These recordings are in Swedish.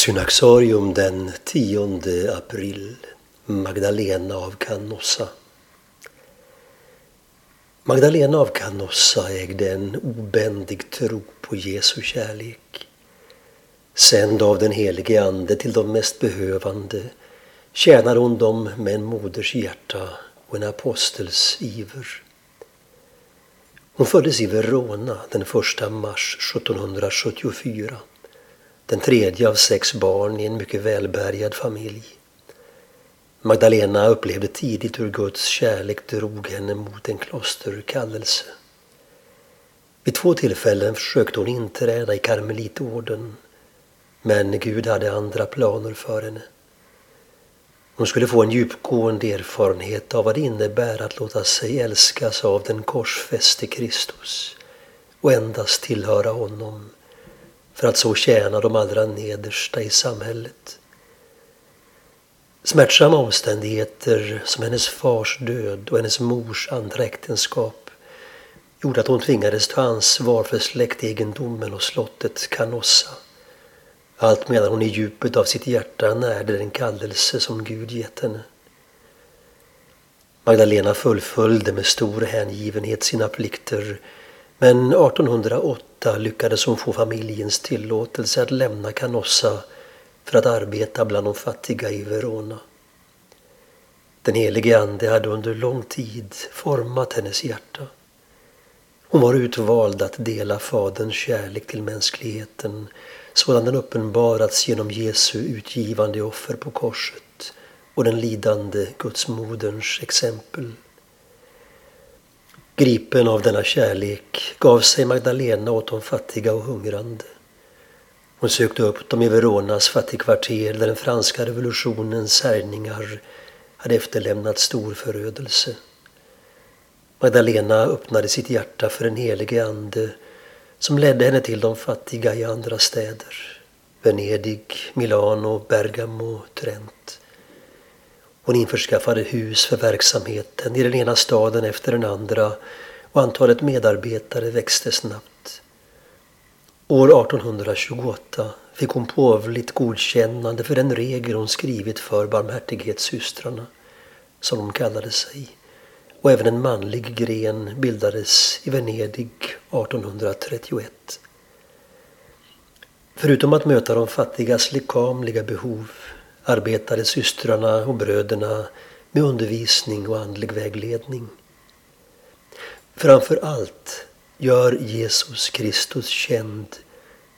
Synaxarium den 10 april Magdalena av Canossa Magdalena av Canossa ägde en obändig tro på Jesu kärlek. Sänd av den helige Ande till de mest behövande tjänar hon dem med en moders hjärta och en apostels iver. Hon föddes i Verona den 1 mars 1774 den tredje av sex barn i en mycket välbärgad familj. Magdalena upplevde tidigt hur Guds kärlek drog henne mot en klosterkallelse. Vid två tillfällen försökte hon inträda i karmelitorden men Gud hade andra planer för henne. Hon skulle få en djupgående erfarenhet av vad det innebär att låta sig älskas av den korsfäste Kristus och endast tillhöra honom för att så tjäna de allra nedersta i samhället. Smärtsamma omständigheter som hennes fars död och hennes mors andra äktenskap gjorde att hon tvingades ta ansvar för släktegendomen och slottet Canossa. Allt medan hon i djupet av sitt hjärta närde den kallelse som Gud gett henne. Magdalena fullföljde med stor hängivenhet sina plikter men 1808 lyckades hon få familjens tillåtelse att lämna Canossa för att arbeta bland de fattiga i Verona. Den helige Ande hade under lång tid format hennes hjärta. Hon var utvald att dela Faderns kärlek till mänskligheten sådan den uppenbarats genom Jesu utgivande offer på korset och den lidande Gudsmoderns exempel. Gripen av denna kärlek gav sig Magdalena åt de fattiga och hungrande. Hon sökte upp dem i Veronas fattigkvarter där den franska revolutionens härjningar hade efterlämnat stor förödelse. Magdalena öppnade sitt hjärta för en helige ande som ledde henne till de fattiga i andra städer. Venedig, Milano, Bergamo, Trent. Hon införskaffade hus för verksamheten i den ena staden efter den andra och antalet medarbetare växte snabbt. År 1828 fick hon påvligt godkännande för den regel hon skrivit för barmhärtighetssystrarna, som de kallade sig. Och även en manlig gren bildades i Venedig 1831. Förutom att möta de fattigas lekamliga behov arbetade systrarna och bröderna med undervisning och andlig vägledning. Framför allt gör Jesus Kristus känd,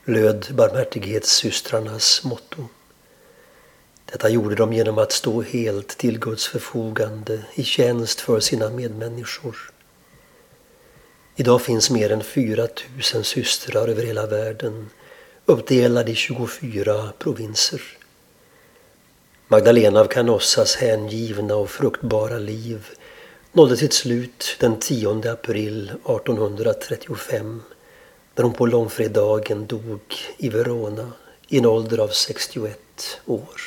löd barmhärtighetssystrarnas motto. Detta gjorde de genom att stå helt till Guds förfogande i tjänst för sina medmänniskor. Idag finns mer än 4 000 systrar över hela världen uppdelade i 24 provinser. Magdalena av Canossas hängivna och fruktbara liv nådde sitt slut den 10 april 1835 när hon på långfredagen dog i Verona i en ålder av 61 år.